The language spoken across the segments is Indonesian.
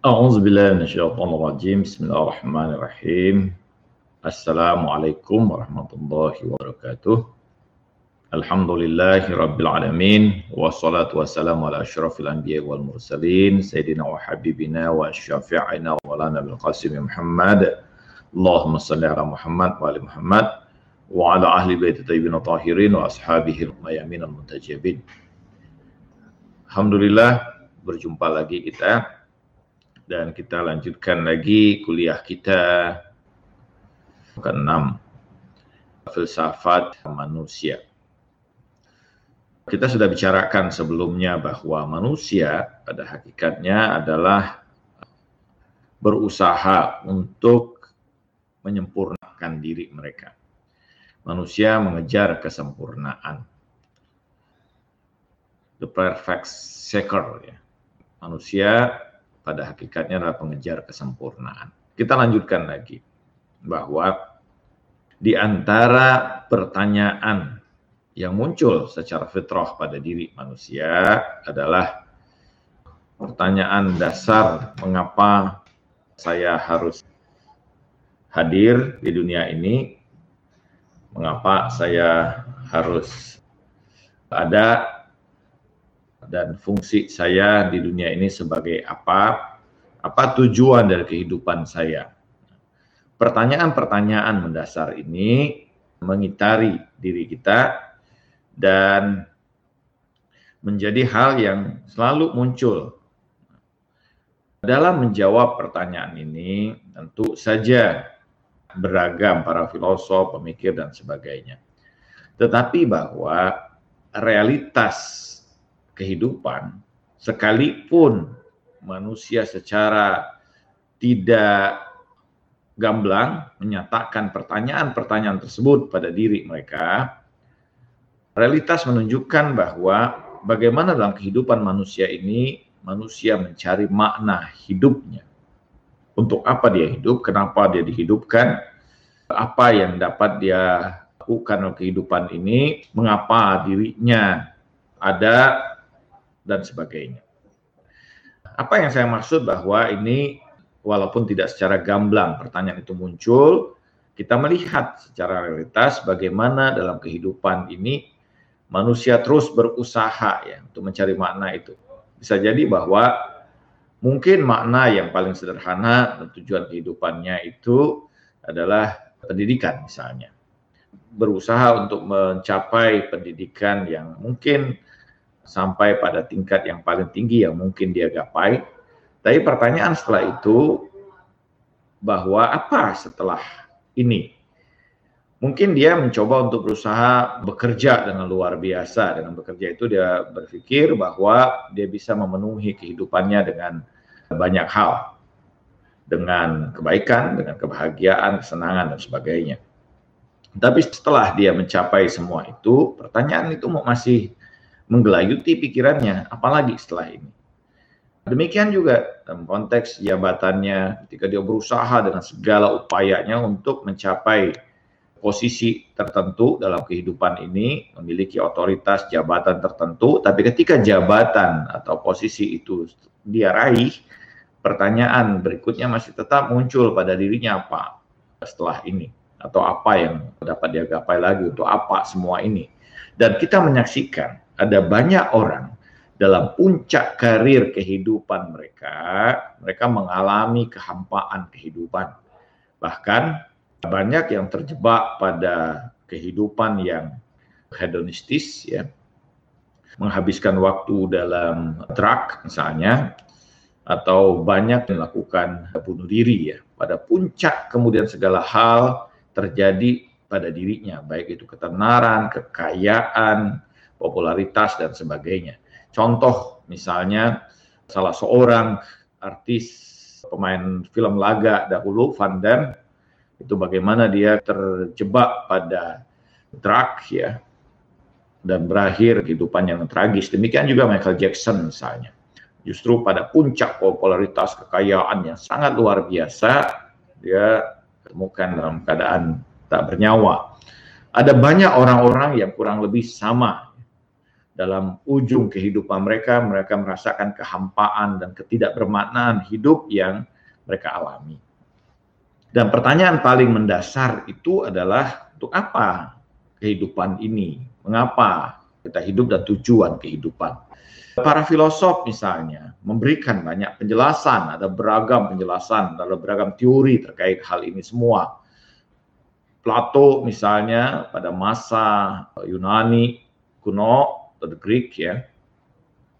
أعوذ بالله من الشيطان الرجيم. بسم الله الرحمن الرحيم. السلام عليكم ورحمة الله وبركاته. الحمد لله رب العالمين والصلاة والسلام على أشرف الأنبياء والمرسلين سيدنا وحبيبنا وشافعنا مولانا بالقاسم محمد. اللهم صل على محمد وآل محمد وعلى أهل بيت الطيبين الطاهرين وأصحابه الميامين المنتجبين. Alhamdulillah berjumpa lagi kita dan kita lanjutkan lagi kuliah kita ke-6 filsafat manusia. Kita sudah bicarakan sebelumnya bahwa manusia pada hakikatnya adalah berusaha untuk menyempurnakan diri mereka. Manusia mengejar kesempurnaan the perfect seeker ya. Manusia pada hakikatnya adalah pengejar kesempurnaan. Kita lanjutkan lagi bahwa di antara pertanyaan yang muncul secara fitrah pada diri manusia adalah pertanyaan dasar mengapa saya harus hadir di dunia ini, mengapa saya harus ada? Dan fungsi saya di dunia ini sebagai apa, apa tujuan dari kehidupan saya. Pertanyaan-pertanyaan mendasar ini mengitari diri kita dan menjadi hal yang selalu muncul. Dalam menjawab pertanyaan ini, tentu saja beragam para filosof, pemikir, dan sebagainya. Tetapi bahwa realitas kehidupan, sekalipun manusia secara tidak gamblang menyatakan pertanyaan-pertanyaan tersebut pada diri mereka, realitas menunjukkan bahwa bagaimana dalam kehidupan manusia ini manusia mencari makna hidupnya. Untuk apa dia hidup, kenapa dia dihidupkan, apa yang dapat dia lakukan dalam kehidupan ini, mengapa dirinya ada dan sebagainya. Apa yang saya maksud bahwa ini walaupun tidak secara gamblang pertanyaan itu muncul, kita melihat secara realitas bagaimana dalam kehidupan ini manusia terus berusaha ya untuk mencari makna itu. Bisa jadi bahwa mungkin makna yang paling sederhana tujuan kehidupannya itu adalah pendidikan misalnya. Berusaha untuk mencapai pendidikan yang mungkin sampai pada tingkat yang paling tinggi yang mungkin dia gapai. Tapi pertanyaan setelah itu bahwa apa setelah ini? Mungkin dia mencoba untuk berusaha bekerja dengan luar biasa. Dengan bekerja itu dia berpikir bahwa dia bisa memenuhi kehidupannya dengan banyak hal. Dengan kebaikan, dengan kebahagiaan, kesenangan, dan sebagainya. Tapi setelah dia mencapai semua itu, pertanyaan itu masih menggelayuti pikirannya, apalagi setelah ini. Demikian juga dalam konteks jabatannya ketika dia berusaha dengan segala upayanya untuk mencapai posisi tertentu dalam kehidupan ini, memiliki otoritas jabatan tertentu, tapi ketika jabatan atau posisi itu dia raih, pertanyaan berikutnya masih tetap muncul pada dirinya apa setelah ini atau apa yang dapat dia gapai lagi untuk apa semua ini. Dan kita menyaksikan ada banyak orang dalam puncak karir kehidupan mereka, mereka mengalami kehampaan kehidupan. Bahkan banyak yang terjebak pada kehidupan yang hedonistis ya. Menghabiskan waktu dalam drug misalnya atau banyak melakukan bunuh diri ya. Pada puncak kemudian segala hal terjadi pada dirinya, baik itu ketenaran, kekayaan, popularitas dan sebagainya. Contoh misalnya salah seorang artis pemain film laga dahulu Van Damme itu bagaimana dia terjebak pada drug ya dan berakhir kehidupan yang tragis. Demikian juga Michael Jackson misalnya. Justru pada puncak popularitas kekayaan yang sangat luar biasa, dia temukan dalam keadaan tak bernyawa. Ada banyak orang-orang yang kurang lebih sama dalam ujung kehidupan mereka, mereka merasakan kehampaan dan ketidakbermaknaan hidup yang mereka alami. Dan pertanyaan paling mendasar itu adalah untuk apa kehidupan ini? Mengapa kita hidup dan tujuan kehidupan? Para filosof misalnya memberikan banyak penjelasan, ada beragam penjelasan, ada beragam teori terkait hal ini semua. Plato misalnya pada masa Yunani kuno the Greek ya,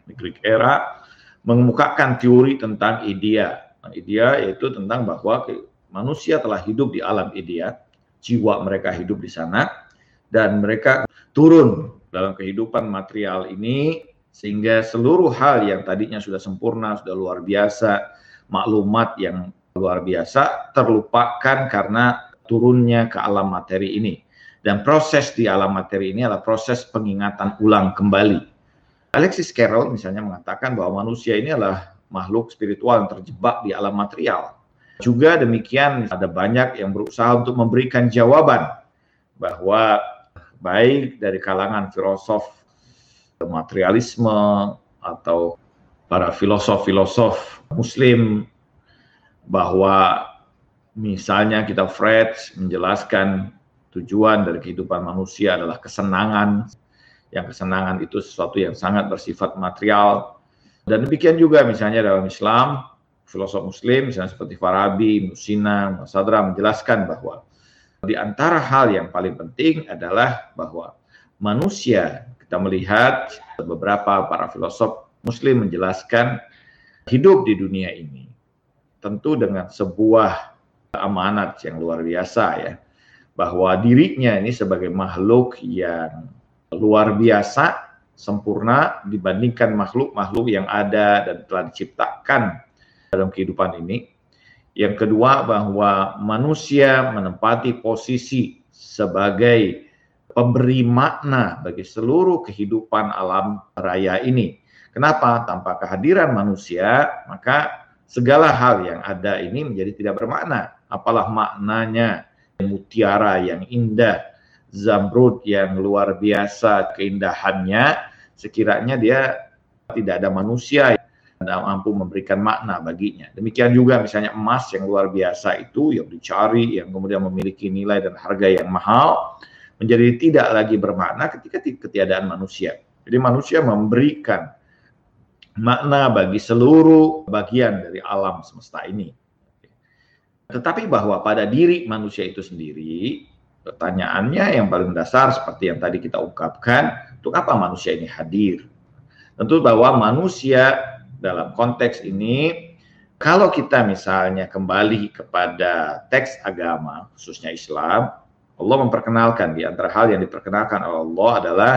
the Greek era mengemukakan teori tentang idea. Nah, idea yaitu tentang bahwa manusia telah hidup di alam idea, jiwa mereka hidup di sana dan mereka turun dalam kehidupan material ini sehingga seluruh hal yang tadinya sudah sempurna, sudah luar biasa, maklumat yang luar biasa terlupakan karena turunnya ke alam materi ini. Dan proses di alam materi ini adalah proses pengingatan ulang kembali. Alexis Carroll misalnya mengatakan bahwa manusia ini adalah makhluk spiritual yang terjebak di alam material. Juga demikian ada banyak yang berusaha untuk memberikan jawaban bahwa baik dari kalangan filosof materialisme atau para filosof-filosof muslim bahwa misalnya kita Fred menjelaskan tujuan dari kehidupan manusia adalah kesenangan, yang kesenangan itu sesuatu yang sangat bersifat material. Dan demikian juga misalnya dalam Islam, filosof muslim misalnya seperti Farabi, Musina, Musadra menjelaskan bahwa di antara hal yang paling penting adalah bahwa manusia kita melihat beberapa para filosof muslim menjelaskan hidup di dunia ini tentu dengan sebuah amanat yang luar biasa ya bahwa dirinya ini sebagai makhluk yang luar biasa, sempurna dibandingkan makhluk-makhluk yang ada dan telah diciptakan dalam kehidupan ini. Yang kedua bahwa manusia menempati posisi sebagai pemberi makna bagi seluruh kehidupan alam raya ini. Kenapa? Tanpa kehadiran manusia, maka segala hal yang ada ini menjadi tidak bermakna. Apalah maknanya mutiara yang indah, zamrud yang luar biasa keindahannya, sekiranya dia tidak ada manusia yang mampu memberikan makna baginya. Demikian juga misalnya emas yang luar biasa itu yang dicari, yang kemudian memiliki nilai dan harga yang mahal, menjadi tidak lagi bermakna ketika ketiadaan manusia. Jadi manusia memberikan makna bagi seluruh bagian dari alam semesta ini. Tetapi bahwa pada diri manusia itu sendiri, pertanyaannya yang paling dasar seperti yang tadi kita ungkapkan, untuk apa manusia ini hadir? Tentu bahwa manusia dalam konteks ini, kalau kita misalnya kembali kepada teks agama, khususnya Islam, Allah memperkenalkan di antara hal yang diperkenalkan oleh Allah adalah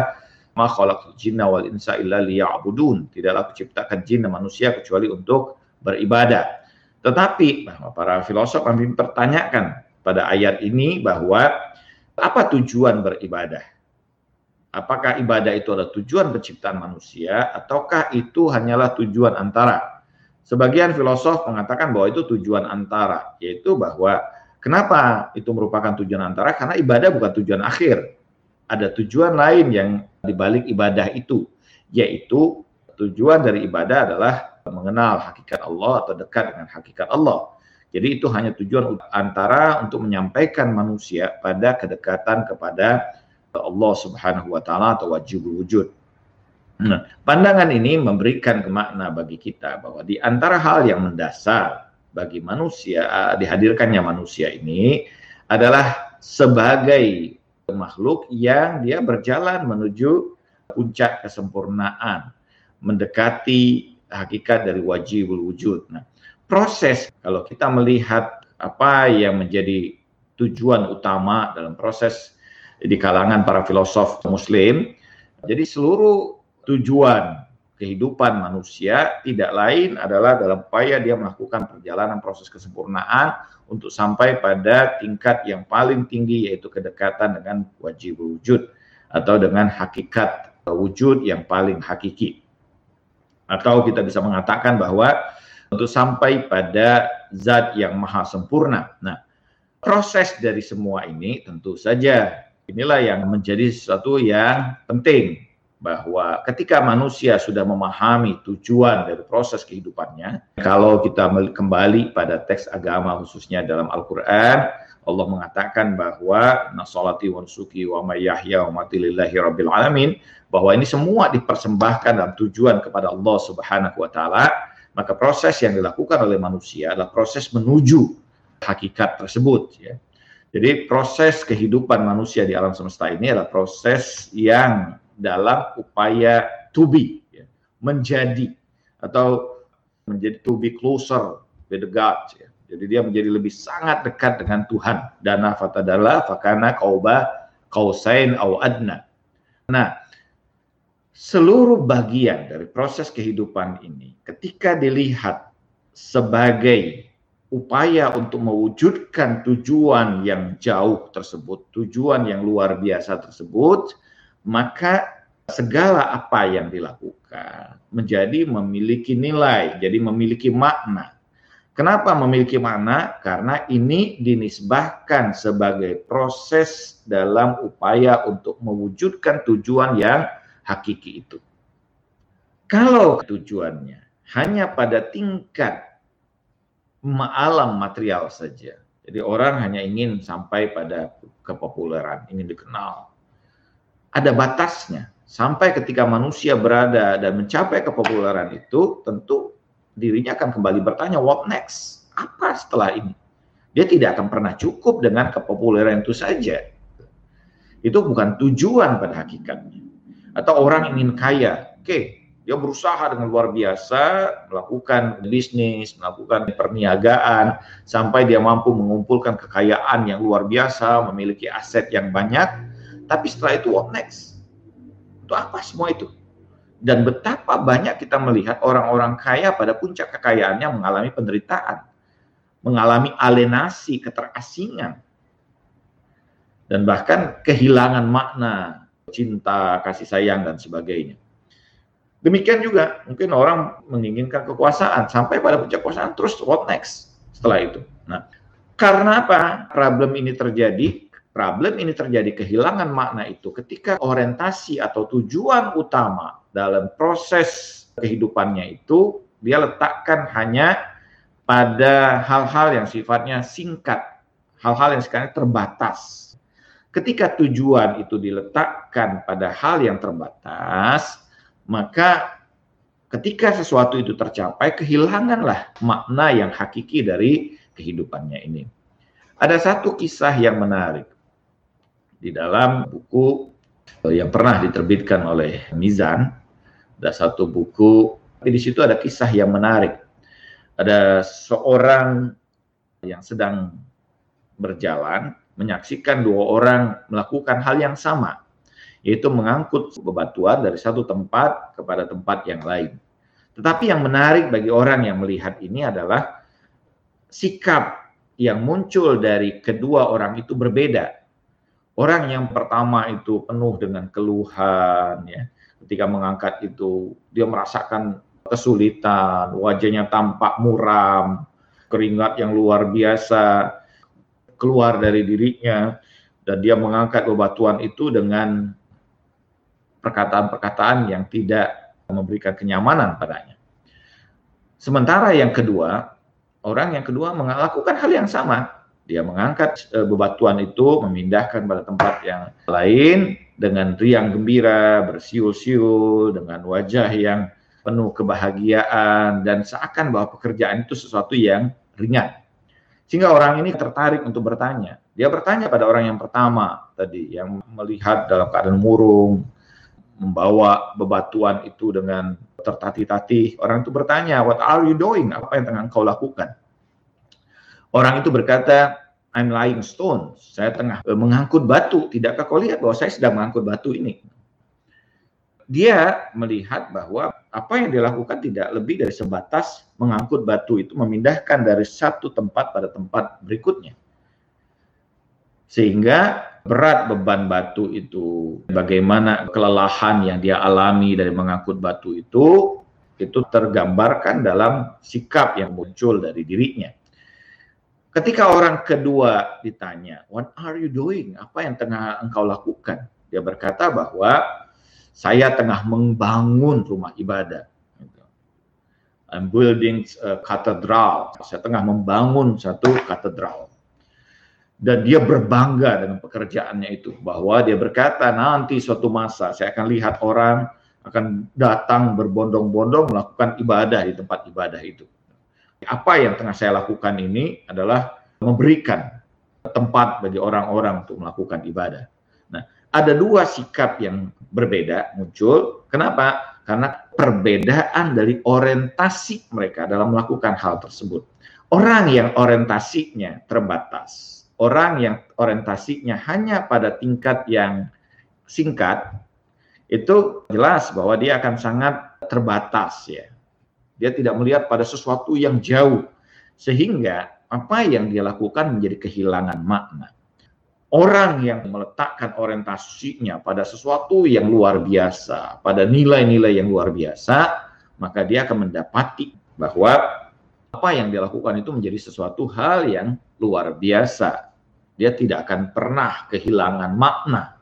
ma khalaqtul jinna wal insa illa liya'budun. Tidaklah kuciptakan jin dan manusia kecuali untuk beribadah. Tetapi bahwa para filosof kami pertanyakan pada ayat ini bahwa apa tujuan beribadah? Apakah ibadah itu adalah tujuan penciptaan manusia ataukah itu hanyalah tujuan antara? Sebagian filosof mengatakan bahwa itu tujuan antara, yaitu bahwa kenapa itu merupakan tujuan antara? Karena ibadah bukan tujuan akhir. Ada tujuan lain yang dibalik ibadah itu, yaitu tujuan dari ibadah adalah mengenal hakikat Allah atau dekat dengan hakikat Allah. Jadi itu hanya tujuan antara untuk menyampaikan manusia pada kedekatan kepada Allah Subhanahu wa taala atau wajib wujud. Nah, pandangan ini memberikan kemakna bagi kita bahwa di antara hal yang mendasar bagi manusia dihadirkannya manusia ini adalah sebagai makhluk yang dia berjalan menuju puncak kesempurnaan, mendekati hakikat dari wajibul wujud. Nah, proses kalau kita melihat apa yang menjadi tujuan utama dalam proses di kalangan para filosof muslim, jadi seluruh tujuan kehidupan manusia tidak lain adalah dalam upaya dia melakukan perjalanan proses kesempurnaan untuk sampai pada tingkat yang paling tinggi yaitu kedekatan dengan wajib wujud atau dengan hakikat wujud yang paling hakiki. Atau kita bisa mengatakan bahwa untuk sampai pada zat yang maha sempurna. Nah, proses dari semua ini tentu saja inilah yang menjadi sesuatu yang penting bahwa ketika manusia sudah memahami tujuan dari proses kehidupannya, kalau kita kembali pada teks agama khususnya dalam Al-Quran, Allah mengatakan bahwa nasolati wa nusuki wa mayyahya wa mati lillahi rabbil alamin bahwa ini semua dipersembahkan dalam tujuan kepada Allah Subhanahu wa taala, maka proses yang dilakukan oleh manusia adalah proses menuju hakikat tersebut ya. Jadi proses kehidupan manusia di alam semesta ini adalah proses yang dalam upaya to be, ya, menjadi atau menjadi to be closer with the God. Ya. Jadi dia menjadi lebih sangat dekat dengan Tuhan. Dana fatadala fakana kauba kausain au adna. Nah, seluruh bagian dari proses kehidupan ini ketika dilihat sebagai upaya untuk mewujudkan tujuan yang jauh tersebut, tujuan yang luar biasa tersebut, maka segala apa yang dilakukan menjadi memiliki nilai, jadi memiliki makna. Kenapa memiliki makna? Karena ini dinisbahkan sebagai proses dalam upaya untuk mewujudkan tujuan yang hakiki itu. Kalau tujuannya hanya pada tingkat alam material saja, jadi orang hanya ingin sampai pada kepopuleran, ingin dikenal, ada batasnya. Sampai ketika manusia berada dan mencapai kepopuleran itu, tentu dirinya akan kembali bertanya, what next? Apa setelah ini? Dia tidak akan pernah cukup dengan kepopuleran itu saja. Itu bukan tujuan pada hakikatnya. Atau orang ingin kaya, oke, okay, dia berusaha dengan luar biasa melakukan bisnis, melakukan perniagaan sampai dia mampu mengumpulkan kekayaan yang luar biasa, memiliki aset yang banyak tapi setelah itu what next? Itu apa semua itu? Dan betapa banyak kita melihat orang-orang kaya pada puncak kekayaannya mengalami penderitaan, mengalami alienasi, keterasingan, dan bahkan kehilangan makna, cinta, kasih sayang, dan sebagainya. Demikian juga mungkin orang menginginkan kekuasaan sampai pada puncak kekuasaan terus what next setelah itu. Nah, karena apa problem ini terjadi? Problem ini terjadi kehilangan makna itu ketika orientasi atau tujuan utama dalam proses kehidupannya itu dia letakkan hanya pada hal-hal yang sifatnya singkat, hal-hal yang sekarang terbatas. Ketika tujuan itu diletakkan pada hal yang terbatas, maka ketika sesuatu itu tercapai, kehilanganlah makna yang hakiki dari kehidupannya ini. Ada satu kisah yang menarik di dalam buku yang pernah diterbitkan oleh Mizan. Ada satu buku, tapi di situ ada kisah yang menarik. Ada seorang yang sedang berjalan menyaksikan dua orang melakukan hal yang sama, yaitu mengangkut bebatuan dari satu tempat kepada tempat yang lain. Tetapi yang menarik bagi orang yang melihat ini adalah sikap yang muncul dari kedua orang itu berbeda. Orang yang pertama itu penuh dengan keluhan ya. Ketika mengangkat itu dia merasakan kesulitan, wajahnya tampak muram, keringat yang luar biasa keluar dari dirinya dan dia mengangkat bebatuan itu dengan perkataan-perkataan yang tidak memberikan kenyamanan padanya. Sementara yang kedua, orang yang kedua melakukan hal yang sama, dia mengangkat e, bebatuan itu, memindahkan pada tempat yang lain dengan riang gembira, bersiul-siul, dengan wajah yang penuh kebahagiaan dan seakan bahwa pekerjaan itu sesuatu yang ringan. Sehingga orang ini tertarik untuk bertanya. Dia bertanya pada orang yang pertama tadi yang melihat dalam keadaan murung, membawa bebatuan itu dengan tertatih-tatih. Orang itu bertanya, "What are you doing? Apa yang tengah kau lakukan?" Orang itu berkata, I'm lying stone. Saya tengah eh, mengangkut batu. Tidakkah kau lihat bahwa saya sedang mengangkut batu ini? Dia melihat bahwa apa yang dilakukan tidak lebih dari sebatas mengangkut batu itu memindahkan dari satu tempat pada tempat berikutnya. Sehingga berat beban batu itu, bagaimana kelelahan yang dia alami dari mengangkut batu itu, itu tergambarkan dalam sikap yang muncul dari dirinya. Ketika orang kedua ditanya, "What are you doing?" Apa yang tengah engkau lakukan? Dia berkata bahwa Saya tengah membangun rumah ibadah. I'm building a cathedral. Saya tengah membangun satu katedral. Dan dia berbangga dengan pekerjaannya itu. Bahwa dia berkata, nanti suatu masa saya akan lihat orang akan datang berbondong-bondong melakukan ibadah di tempat ibadah itu. Apa yang tengah saya lakukan ini adalah memberikan tempat bagi orang-orang untuk melakukan ibadah. Nah, ada dua sikap yang berbeda muncul. Kenapa? Karena perbedaan dari orientasi mereka dalam melakukan hal tersebut. Orang yang orientasinya terbatas, orang yang orientasinya hanya pada tingkat yang singkat, itu jelas bahwa dia akan sangat terbatas ya. Dia tidak melihat pada sesuatu yang jauh sehingga apa yang dia lakukan menjadi kehilangan makna. Orang yang meletakkan orientasinya pada sesuatu yang luar biasa, pada nilai-nilai yang luar biasa, maka dia akan mendapati bahwa apa yang dia lakukan itu menjadi sesuatu hal yang luar biasa. Dia tidak akan pernah kehilangan makna.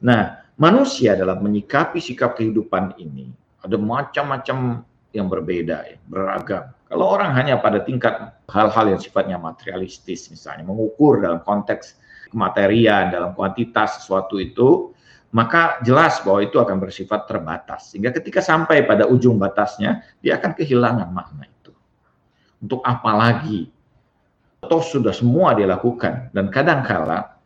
Nah, manusia dalam menyikapi sikap kehidupan ini ada macam-macam yang berbeda, ya, beragam. Kalau orang hanya pada tingkat hal-hal yang sifatnya materialistis, misalnya mengukur dalam konteks kematerian, dalam kuantitas sesuatu itu, maka jelas bahwa itu akan bersifat terbatas. Sehingga ketika sampai pada ujung batasnya, dia akan kehilangan makna itu. Untuk apa lagi? Toh sudah semua dia lakukan. Dan kadangkala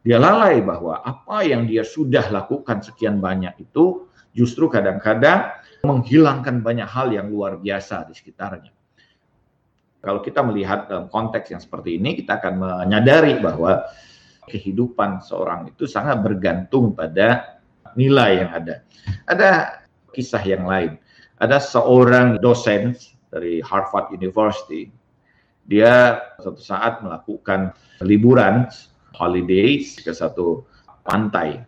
dia lalai bahwa apa yang dia sudah lakukan sekian banyak itu justru kadang-kadang menghilangkan banyak hal yang luar biasa di sekitarnya. Kalau kita melihat dalam konteks yang seperti ini, kita akan menyadari bahwa kehidupan seorang itu sangat bergantung pada nilai yang ada. Ada kisah yang lain. Ada seorang dosen dari Harvard University. Dia suatu saat melakukan liburan holidays ke satu pantai.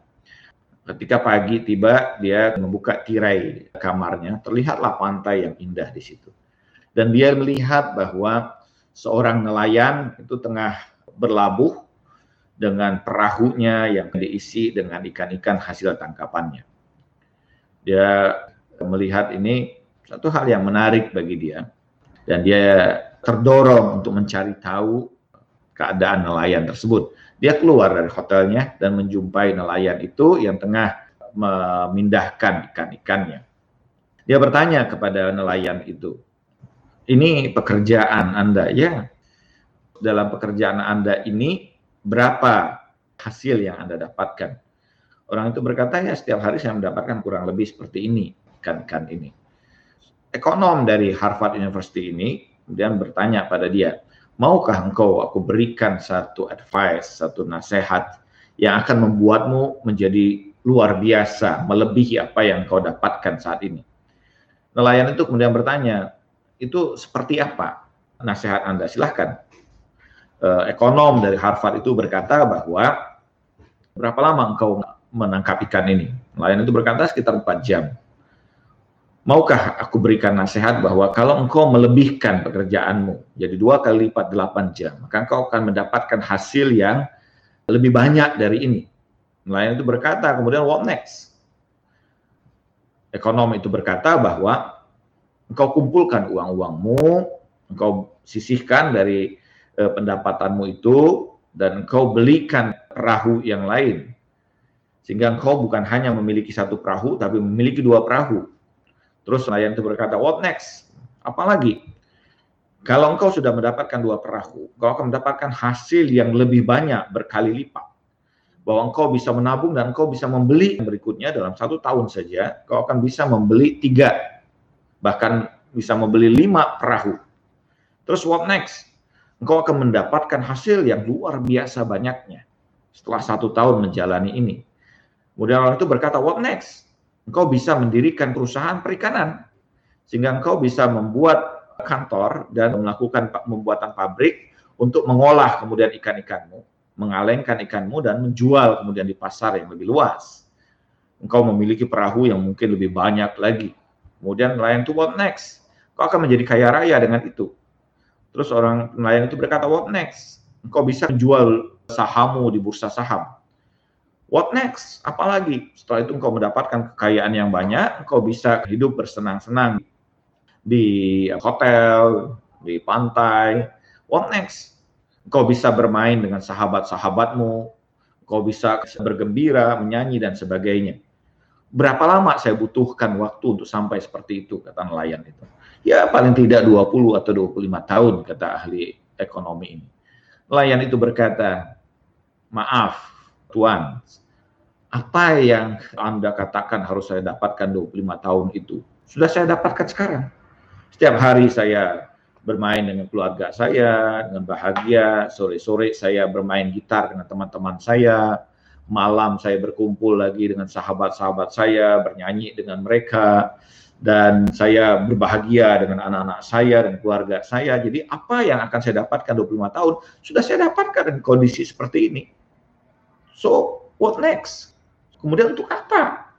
Ketika pagi tiba, dia membuka tirai kamarnya, terlihatlah pantai yang indah di situ. Dan dia melihat bahwa seorang nelayan itu tengah berlabuh dengan perahunya yang diisi dengan ikan-ikan hasil tangkapannya. Dia melihat ini satu hal yang menarik bagi dia dan dia terdorong untuk mencari tahu keadaan nelayan tersebut. Dia keluar dari hotelnya dan menjumpai nelayan itu yang tengah memindahkan ikan-ikannya. Dia bertanya kepada nelayan itu, "Ini pekerjaan Anda?" "Ya." Dalam pekerjaan Anda ini berapa hasil yang Anda dapatkan. Orang itu berkata, ya setiap hari saya mendapatkan kurang lebih seperti ini, ikan-ikan ini. Ekonom dari Harvard University ini kemudian bertanya pada dia, maukah engkau aku berikan satu advice, satu nasihat yang akan membuatmu menjadi luar biasa, melebihi apa yang kau dapatkan saat ini. Nelayan itu kemudian bertanya, itu seperti apa nasihat Anda? Silahkan uh, ekonom dari Harvard itu berkata bahwa berapa lama engkau menangkap ikan ini? Nelayan itu berkata sekitar 4 jam. Maukah aku berikan nasihat bahwa kalau engkau melebihkan pekerjaanmu jadi dua kali lipat 8 jam, maka engkau akan mendapatkan hasil yang lebih banyak dari ini. Nelayan itu berkata, kemudian what next? Ekonom itu berkata bahwa engkau kumpulkan uang-uangmu, engkau sisihkan dari eh, pendapatanmu itu dan engkau belikan perahu yang lain. Sehingga engkau bukan hanya memiliki satu perahu, tapi memiliki dua perahu. Terus nelayan itu berkata, what next? Apalagi? Kalau engkau sudah mendapatkan dua perahu, engkau akan mendapatkan hasil yang lebih banyak berkali lipat. Bahwa engkau bisa menabung dan engkau bisa membeli berikutnya dalam satu tahun saja, engkau akan bisa membeli tiga, bahkan bisa membeli lima perahu. Terus what next? engkau akan mendapatkan hasil yang luar biasa banyaknya setelah satu tahun menjalani ini. Kemudian orang itu berkata, what next? Engkau bisa mendirikan perusahaan perikanan, sehingga engkau bisa membuat kantor dan melakukan pembuatan pabrik untuk mengolah kemudian ikan-ikanmu, mengalengkan ikanmu dan menjual kemudian di pasar yang lebih luas. Engkau memiliki perahu yang mungkin lebih banyak lagi. Kemudian nelayan itu what next? Kau akan menjadi kaya raya dengan itu. Terus orang nelayan itu berkata, what next? Engkau bisa menjual sahammu di bursa saham. What next? Apalagi setelah itu engkau mendapatkan kekayaan yang banyak, engkau bisa hidup bersenang-senang di hotel, di pantai. What next? Engkau bisa bermain dengan sahabat-sahabatmu, engkau bisa bergembira, menyanyi dan sebagainya. Berapa lama saya butuhkan waktu untuk sampai seperti itu kata nelayan itu? Ya paling tidak 20 atau 25 tahun kata ahli ekonomi ini. Nelayan itu berkata, "Maaf, Tuan, apa yang Anda katakan harus saya dapatkan 25 tahun itu, sudah saya dapatkan sekarang. Setiap hari saya bermain dengan keluarga saya, dengan bahagia, sore-sore saya bermain gitar dengan teman-teman saya, malam saya berkumpul lagi dengan sahabat-sahabat saya, bernyanyi dengan mereka, dan saya berbahagia dengan anak-anak saya dan keluarga saya. Jadi apa yang akan saya dapatkan 25 tahun, sudah saya dapatkan dengan kondisi seperti ini. So, what next? Kemudian untuk apa?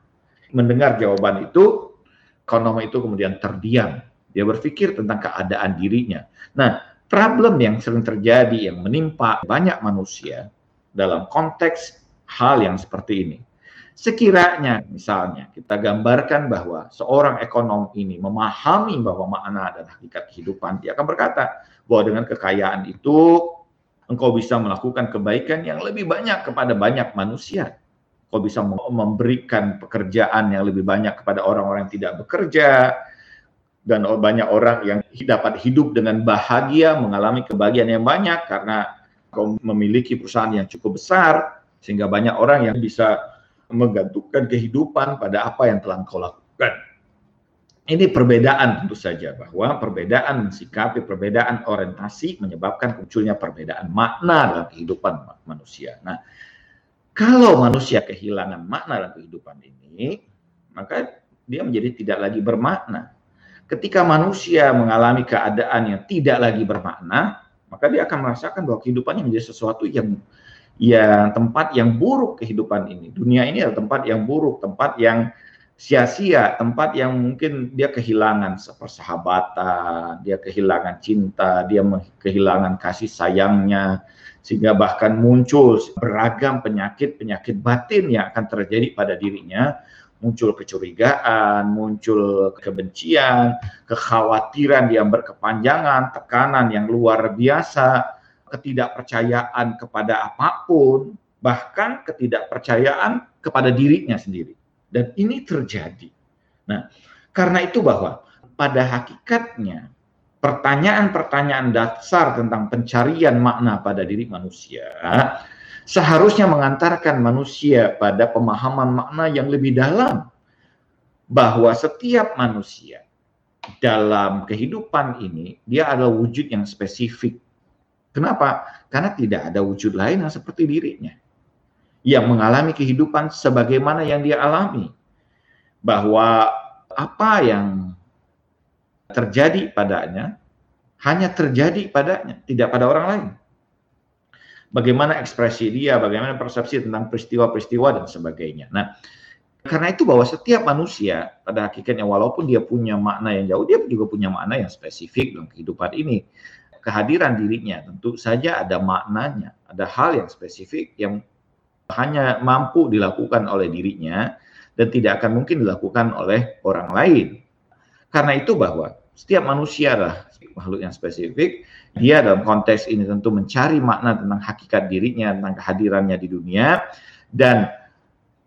Mendengar jawaban itu, ekonom itu kemudian terdiam. Dia berpikir tentang keadaan dirinya. Nah, problem yang sering terjadi yang menimpa banyak manusia dalam konteks hal yang seperti ini. Sekiranya misalnya kita gambarkan bahwa seorang ekonom ini memahami bahwa makna dan hakikat kehidupan, dia akan berkata bahwa dengan kekayaan itu engkau bisa melakukan kebaikan yang lebih banyak kepada banyak manusia kau bisa memberikan pekerjaan yang lebih banyak kepada orang-orang yang tidak bekerja dan banyak orang yang dapat hidup dengan bahagia mengalami kebahagiaan yang banyak karena kau memiliki perusahaan yang cukup besar sehingga banyak orang yang bisa menggantungkan kehidupan pada apa yang telah kau lakukan. Ini perbedaan tentu saja bahwa perbedaan sikapi, perbedaan orientasi menyebabkan munculnya perbedaan makna dalam kehidupan manusia. Nah, kalau manusia kehilangan makna dalam kehidupan ini, maka dia menjadi tidak lagi bermakna. Ketika manusia mengalami keadaan yang tidak lagi bermakna, maka dia akan merasakan bahwa kehidupannya menjadi sesuatu yang yang tempat yang buruk kehidupan ini. Dunia ini adalah tempat yang buruk, tempat yang sia-sia, tempat yang mungkin dia kehilangan persahabatan, dia kehilangan cinta, dia kehilangan kasih sayangnya, sehingga bahkan muncul beragam penyakit-penyakit batin yang akan terjadi pada dirinya, muncul kecurigaan, muncul kebencian, kekhawatiran yang berkepanjangan, tekanan yang luar biasa, ketidakpercayaan kepada apa pun, bahkan ketidakpercayaan kepada dirinya sendiri. Dan ini terjadi. Nah, karena itu bahwa pada hakikatnya pertanyaan-pertanyaan dasar tentang pencarian makna pada diri manusia seharusnya mengantarkan manusia pada pemahaman makna yang lebih dalam bahwa setiap manusia dalam kehidupan ini dia adalah wujud yang spesifik. Kenapa? Karena tidak ada wujud lain yang seperti dirinya. Yang mengalami kehidupan sebagaimana yang dia alami. Bahwa apa yang terjadi padanya hanya terjadi padanya, tidak pada orang lain. Bagaimana ekspresi dia, bagaimana persepsi tentang peristiwa-peristiwa dan sebagainya. Nah, karena itu bahwa setiap manusia pada hakikatnya walaupun dia punya makna yang jauh, dia juga punya makna yang spesifik dalam kehidupan ini. Kehadiran dirinya tentu saja ada maknanya, ada hal yang spesifik yang hanya mampu dilakukan oleh dirinya dan tidak akan mungkin dilakukan oleh orang lain. Karena itu bahwa setiap manusia adalah makhluk yang spesifik. Dia dalam konteks ini tentu mencari makna tentang hakikat dirinya, tentang kehadirannya di dunia. Dan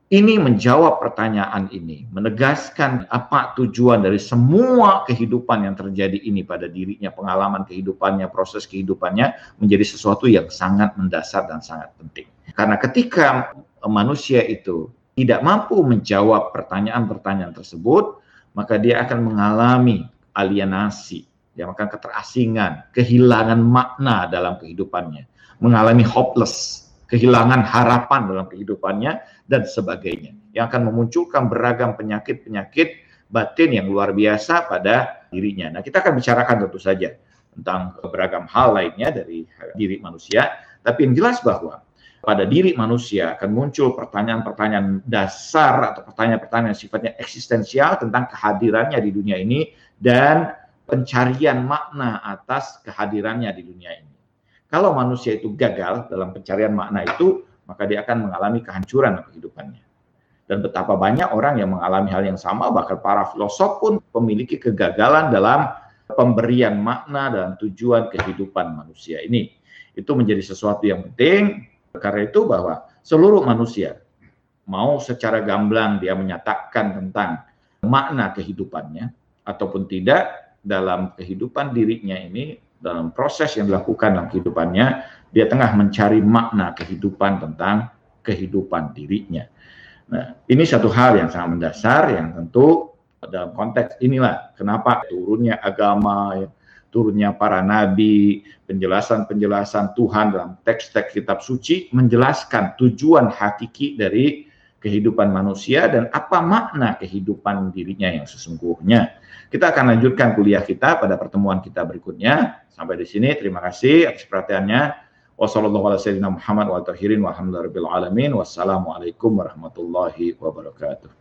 ini menjawab pertanyaan ini, menegaskan apa tujuan dari semua kehidupan yang terjadi ini pada dirinya, pengalaman kehidupannya, proses kehidupannya menjadi sesuatu yang sangat mendasar dan sangat penting. Karena ketika manusia itu tidak mampu menjawab pertanyaan-pertanyaan tersebut, maka dia akan mengalami alienasi, dia akan keterasingan, kehilangan makna dalam kehidupannya, mengalami hopeless, kehilangan harapan dalam kehidupannya dan sebagainya. Yang akan memunculkan beragam penyakit-penyakit batin yang luar biasa pada dirinya. Nah, kita akan bicarakan tentu saja tentang beragam hal lainnya dari diri manusia, tapi yang jelas bahwa pada diri manusia akan muncul pertanyaan-pertanyaan dasar atau pertanyaan-pertanyaan sifatnya eksistensial tentang kehadirannya di dunia ini dan pencarian makna atas kehadirannya di dunia ini. Kalau manusia itu gagal dalam pencarian makna itu, maka dia akan mengalami kehancuran kehidupannya. Dan betapa banyak orang yang mengalami hal yang sama, bahkan para filosof pun memiliki kegagalan dalam pemberian makna dan tujuan kehidupan manusia ini. Itu menjadi sesuatu yang penting, karena itu bahwa seluruh manusia, mau secara gamblang dia menyatakan tentang makna kehidupannya, ataupun tidak, dalam kehidupan dirinya ini, dalam proses yang dilakukan dalam kehidupannya, dia tengah mencari makna kehidupan tentang kehidupan dirinya. Nah, ini satu hal yang sangat mendasar yang tentu dalam konteks inilah kenapa turunnya agama, ya, turunnya para nabi, penjelasan-penjelasan Tuhan dalam teks-teks kitab suci menjelaskan tujuan hakiki dari kehidupan manusia dan apa makna kehidupan dirinya yang sesungguhnya. Kita akan lanjutkan kuliah kita pada pertemuan kita berikutnya. Sampai di sini, terima kasih atas perhatiannya. Wassalamualaikum warahmatullahi wabarakatuh.